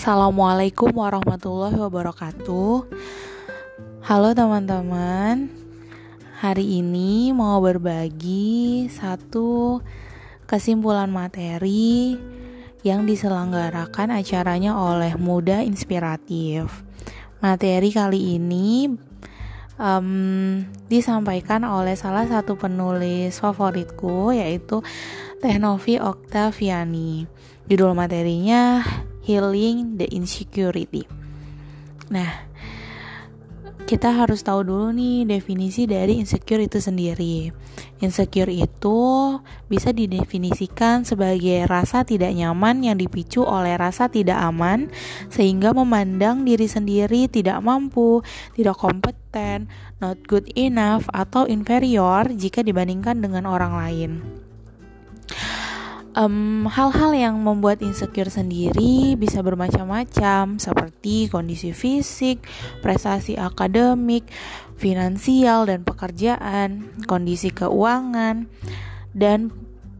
Assalamualaikum warahmatullahi wabarakatuh. Halo teman-teman. Hari ini mau berbagi satu kesimpulan materi yang diselenggarakan acaranya oleh Muda Inspiratif. Materi kali ini um, disampaikan oleh salah satu penulis favoritku yaitu Tehnovi Oktaviani. Judul materinya healing the insecurity. Nah, kita harus tahu dulu nih definisi dari insecure itu sendiri. Insecure itu bisa didefinisikan sebagai rasa tidak nyaman yang dipicu oleh rasa tidak aman sehingga memandang diri sendiri tidak mampu, tidak kompeten, not good enough atau inferior jika dibandingkan dengan orang lain hal hal-hal yang membuat insecure sendiri bisa bermacam-macam seperti kondisi fisik, prestasi akademik, finansial dan pekerjaan, kondisi keuangan, dan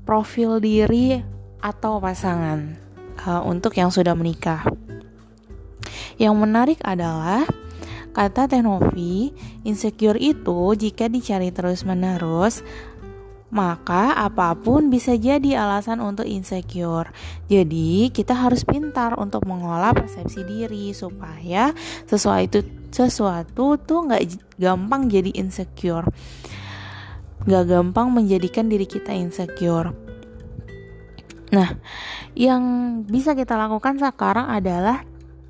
profil diri atau pasangan uh, untuk yang sudah menikah. Yang menarik adalah kata Tenovi, insecure itu jika dicari terus-menerus maka apa pun bisa jadi alasan untuk insecure. Jadi, kita harus pintar untuk mengolah persepsi diri supaya sesuatu itu sesuatu tuh nggak gampang jadi insecure. Nggak gampang menjadikan diri kita insecure. Nah, yang bisa kita lakukan sekarang adalah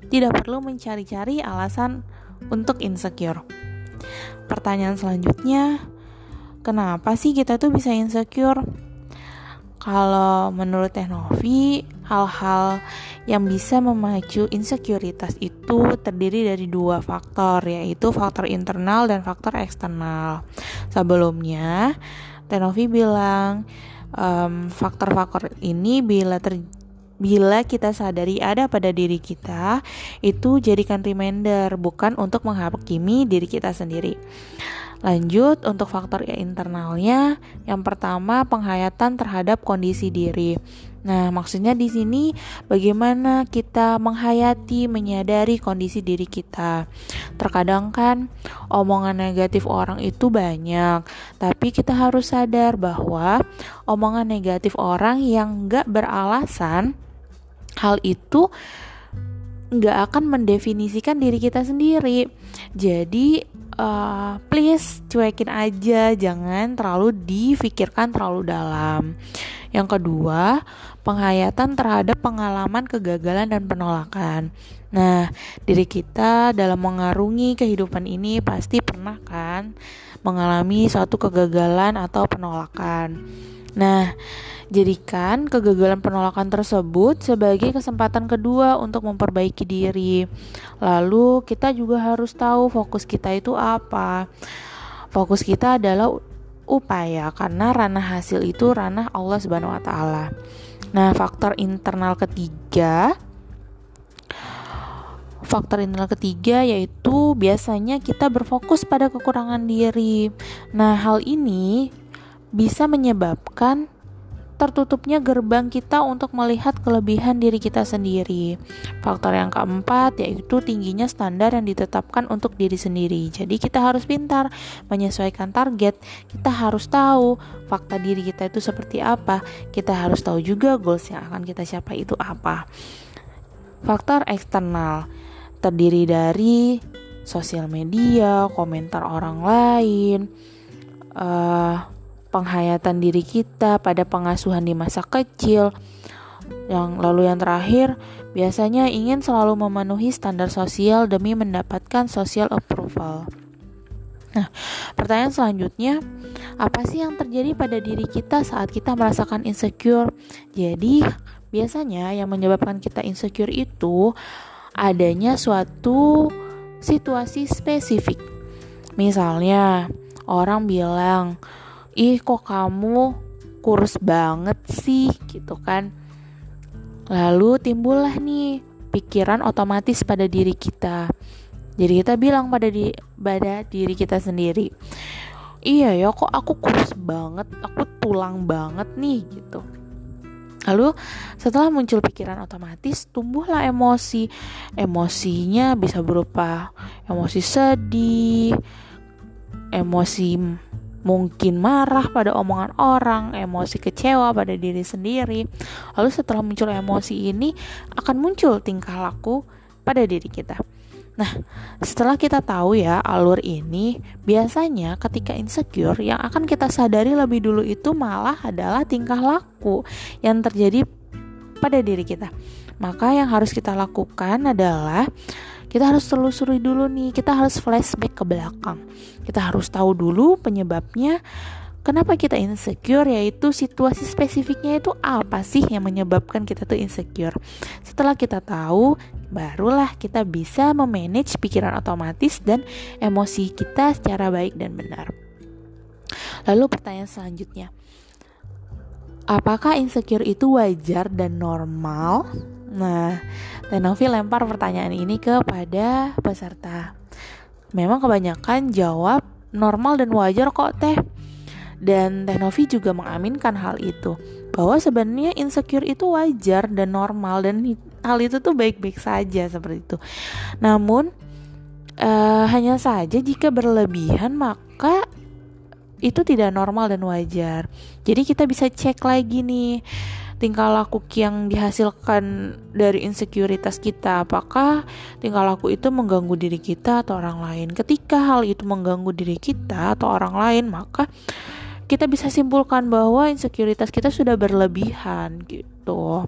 tidak perlu mencari-cari alasan untuk insecure. Pertanyaan selanjutnya, kenapa sih kita tuh bisa insecure? Kalau menurut Teknovi, hal-hal yang bisa memacu insekuritas itu terdiri dari dua faktor, yaitu faktor internal dan faktor eksternal. Sebelumnya, Teknovi bilang faktor-faktor um, ini bila ter bila kita sadari ada pada diri kita, itu jadikan reminder, bukan untuk menghakimi diri kita sendiri. Lanjut untuk faktor internalnya, yang pertama penghayatan terhadap kondisi diri. Nah, maksudnya di sini bagaimana kita menghayati, menyadari kondisi diri kita. Terkadang kan omongan negatif orang itu banyak, tapi kita harus sadar bahwa omongan negatif orang yang gak beralasan, hal itu nggak akan mendefinisikan diri kita sendiri. Jadi uh, please cuekin aja, jangan terlalu difikirkan terlalu dalam. Yang kedua, penghayatan terhadap pengalaman kegagalan dan penolakan. Nah, diri kita dalam mengarungi kehidupan ini pasti pernah kan mengalami suatu kegagalan atau penolakan. Nah, Jadikan kegagalan penolakan tersebut sebagai kesempatan kedua untuk memperbaiki diri. Lalu kita juga harus tahu fokus kita itu apa. Fokus kita adalah upaya karena ranah hasil itu ranah Allah Subhanahu wa taala. Nah, faktor internal ketiga Faktor internal ketiga yaitu biasanya kita berfokus pada kekurangan diri. Nah, hal ini bisa menyebabkan tertutupnya gerbang kita untuk melihat kelebihan diri kita sendiri. Faktor yang keempat yaitu tingginya standar yang ditetapkan untuk diri sendiri. Jadi kita harus pintar menyesuaikan target. Kita harus tahu fakta diri kita itu seperti apa. Kita harus tahu juga goals yang akan kita capai itu apa. Faktor eksternal terdiri dari sosial media, komentar orang lain, uh, penghayatan diri kita pada pengasuhan di masa kecil. Yang lalu yang terakhir, biasanya ingin selalu memenuhi standar sosial demi mendapatkan social approval. Nah, pertanyaan selanjutnya, apa sih yang terjadi pada diri kita saat kita merasakan insecure? Jadi, biasanya yang menyebabkan kita insecure itu adanya suatu situasi spesifik. Misalnya, orang bilang, ih kok kamu kurus banget sih? Gitu kan. Lalu timbullah nih pikiran otomatis pada diri kita. Jadi kita bilang pada di pada diri kita sendiri iya ya kok aku kurus banget aku tulang banget nih gitu. Lalu setelah muncul pikiran otomatis tumbuhlah emosi. Emosinya bisa berupa emosi sedih, emosi mungkin marah pada omongan orang, emosi kecewa pada diri sendiri. Lalu setelah muncul emosi ini akan muncul tingkah laku pada diri kita. Nah, setelah kita tahu ya alur ini, biasanya ketika insecure yang akan kita sadari lebih dulu itu malah adalah tingkah laku yang terjadi pada diri kita. Maka yang harus kita lakukan adalah kita harus telusuri dulu nih, kita harus flashback ke belakang. Kita harus tahu dulu penyebabnya Kenapa kita insecure yaitu situasi spesifiknya itu apa sih yang menyebabkan kita tuh insecure. Setelah kita tahu, barulah kita bisa memanage pikiran otomatis dan emosi kita secara baik dan benar. Lalu pertanyaan selanjutnya. Apakah insecure itu wajar dan normal? Nah, Tenovi lempar pertanyaan ini kepada peserta. Memang kebanyakan jawab normal dan wajar kok teh dan Tenovi juga mengaminkan hal itu bahwa sebenarnya insecure itu wajar dan normal dan hal itu tuh baik-baik saja seperti itu. Namun uh, hanya saja jika berlebihan maka itu tidak normal dan wajar. Jadi kita bisa cek lagi nih tingkah laku yang dihasilkan dari insekuritas kita apakah tingkah laku itu mengganggu diri kita atau orang lain ketika hal itu mengganggu diri kita atau orang lain maka kita bisa simpulkan bahwa insekuritas kita sudah berlebihan gitu.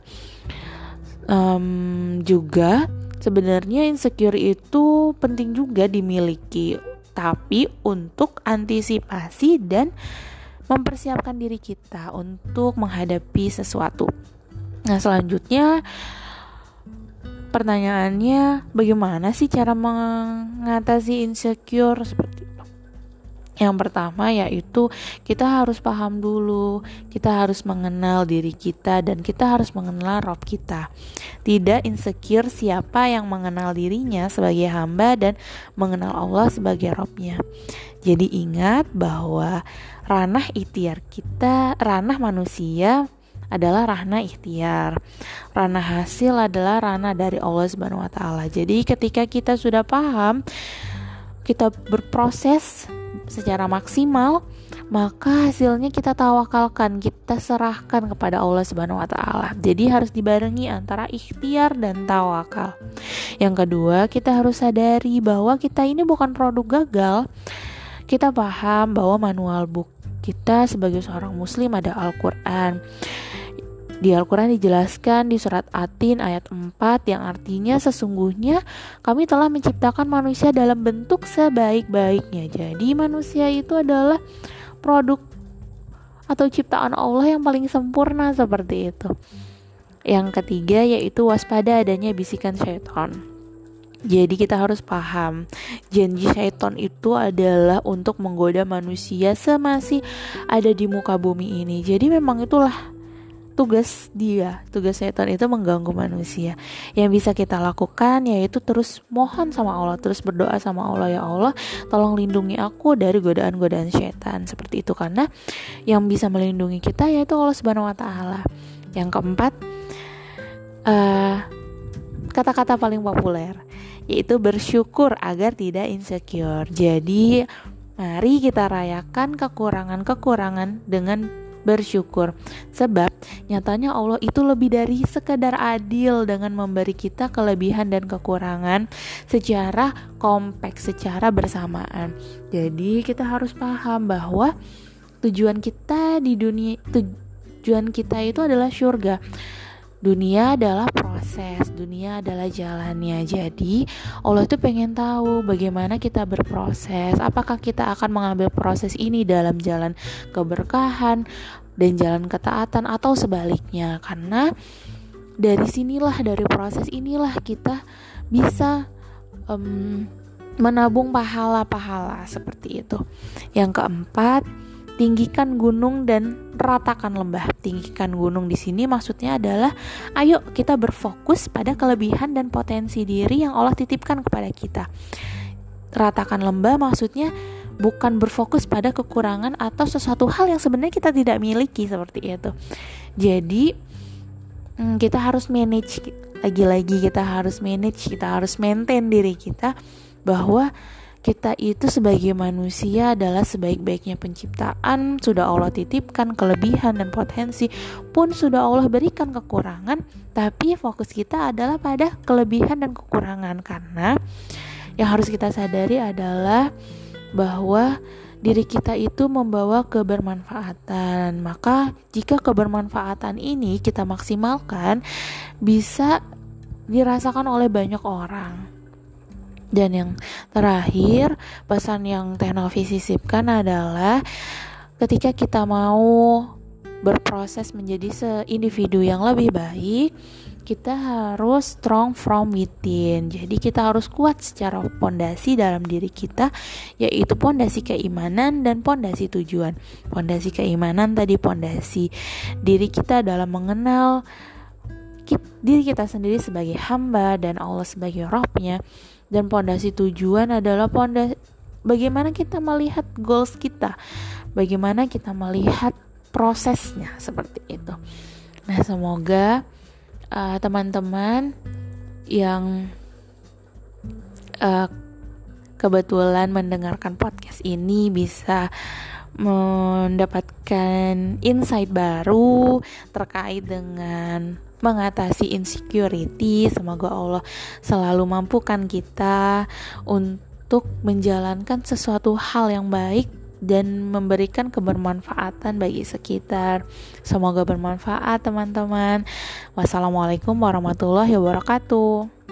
Um, juga sebenarnya insecure itu penting juga dimiliki, tapi untuk antisipasi dan mempersiapkan diri kita untuk menghadapi sesuatu. Nah, selanjutnya pertanyaannya bagaimana sih cara mengatasi insecure seperti yang pertama yaitu kita harus paham dulu, kita harus mengenal diri kita dan kita harus mengenal Rob kita. Tidak insecure siapa yang mengenal dirinya sebagai hamba dan mengenal Allah sebagai Robnya. Jadi ingat bahwa ranah ikhtiar kita, ranah manusia adalah ranah ikhtiar. Ranah hasil adalah ranah dari Allah Subhanahu wa taala. Jadi ketika kita sudah paham kita berproses secara maksimal, maka hasilnya kita tawakalkan, kita serahkan kepada Allah Subhanahu wa taala. Jadi harus dibarengi antara ikhtiar dan tawakal. Yang kedua, kita harus sadari bahwa kita ini bukan produk gagal. Kita paham bahwa manual book kita sebagai seorang muslim ada Al-Qur'an. Di Al-Quran dijelaskan di surat Atin ayat 4 yang artinya sesungguhnya kami telah menciptakan manusia dalam bentuk sebaik-baiknya. Jadi manusia itu adalah produk atau ciptaan Allah yang paling sempurna seperti itu. Yang ketiga yaitu waspada adanya bisikan syaitan. Jadi kita harus paham janji syaitan itu adalah untuk menggoda manusia semasih ada di muka bumi ini. Jadi memang itulah tugas dia, tugas setan itu mengganggu manusia. Yang bisa kita lakukan yaitu terus mohon sama Allah, terus berdoa sama Allah ya Allah, tolong lindungi aku dari godaan-godaan setan seperti itu karena yang bisa melindungi kita yaitu Allah Subhanahu wa taala. Yang keempat eh, kata-kata paling populer yaitu bersyukur agar tidak insecure. Jadi mari kita rayakan kekurangan-kekurangan dengan bersyukur. Sebab nyatanya Allah itu lebih dari sekedar adil dengan memberi kita kelebihan dan kekurangan secara kompleks secara bersamaan. Jadi kita harus paham bahwa tujuan kita di dunia tujuan kita itu adalah surga dunia adalah proses, dunia adalah jalannya. Jadi, Allah itu pengen tahu bagaimana kita berproses. Apakah kita akan mengambil proses ini dalam jalan keberkahan dan jalan ketaatan atau sebaliknya? Karena dari sinilah dari proses inilah kita bisa um, menabung pahala-pahala seperti itu. Yang keempat, tinggikan gunung dan ratakan lembah. Tinggikan gunung di sini maksudnya adalah ayo kita berfokus pada kelebihan dan potensi diri yang Allah titipkan kepada kita. Ratakan lembah maksudnya bukan berfokus pada kekurangan atau sesuatu hal yang sebenarnya kita tidak miliki seperti itu. Jadi hmm, kita harus manage lagi-lagi kita harus manage kita harus maintain diri kita bahwa kita itu sebagai manusia adalah sebaik-baiknya penciptaan sudah Allah titipkan kelebihan dan potensi pun sudah Allah berikan kekurangan tapi fokus kita adalah pada kelebihan dan kekurangan karena yang harus kita sadari adalah bahwa diri kita itu membawa kebermanfaatan. Maka, jika kebermanfaatan ini kita maksimalkan, bisa dirasakan oleh banyak orang. Dan yang terakhir, pesan yang Teknovi sisipkan adalah ketika kita mau berproses menjadi seindividu yang lebih baik, kita harus strong from within. Jadi kita harus kuat secara pondasi dalam diri kita yaitu pondasi keimanan dan pondasi tujuan. Pondasi keimanan tadi pondasi diri kita dalam mengenal diri kita sendiri sebagai hamba dan Allah sebagai robnya dan pondasi tujuan adalah pondasi bagaimana kita melihat goals kita, bagaimana kita melihat prosesnya seperti itu. Nah, semoga uh, teman-teman yang uh, kebetulan mendengarkan podcast ini bisa mendapatkan insight baru terkait dengan mengatasi insecurity. Semoga Allah selalu mampukan kita untuk menjalankan sesuatu hal yang baik dan memberikan kebermanfaatan bagi sekitar. Semoga bermanfaat, teman-teman. Wassalamualaikum warahmatullahi wabarakatuh.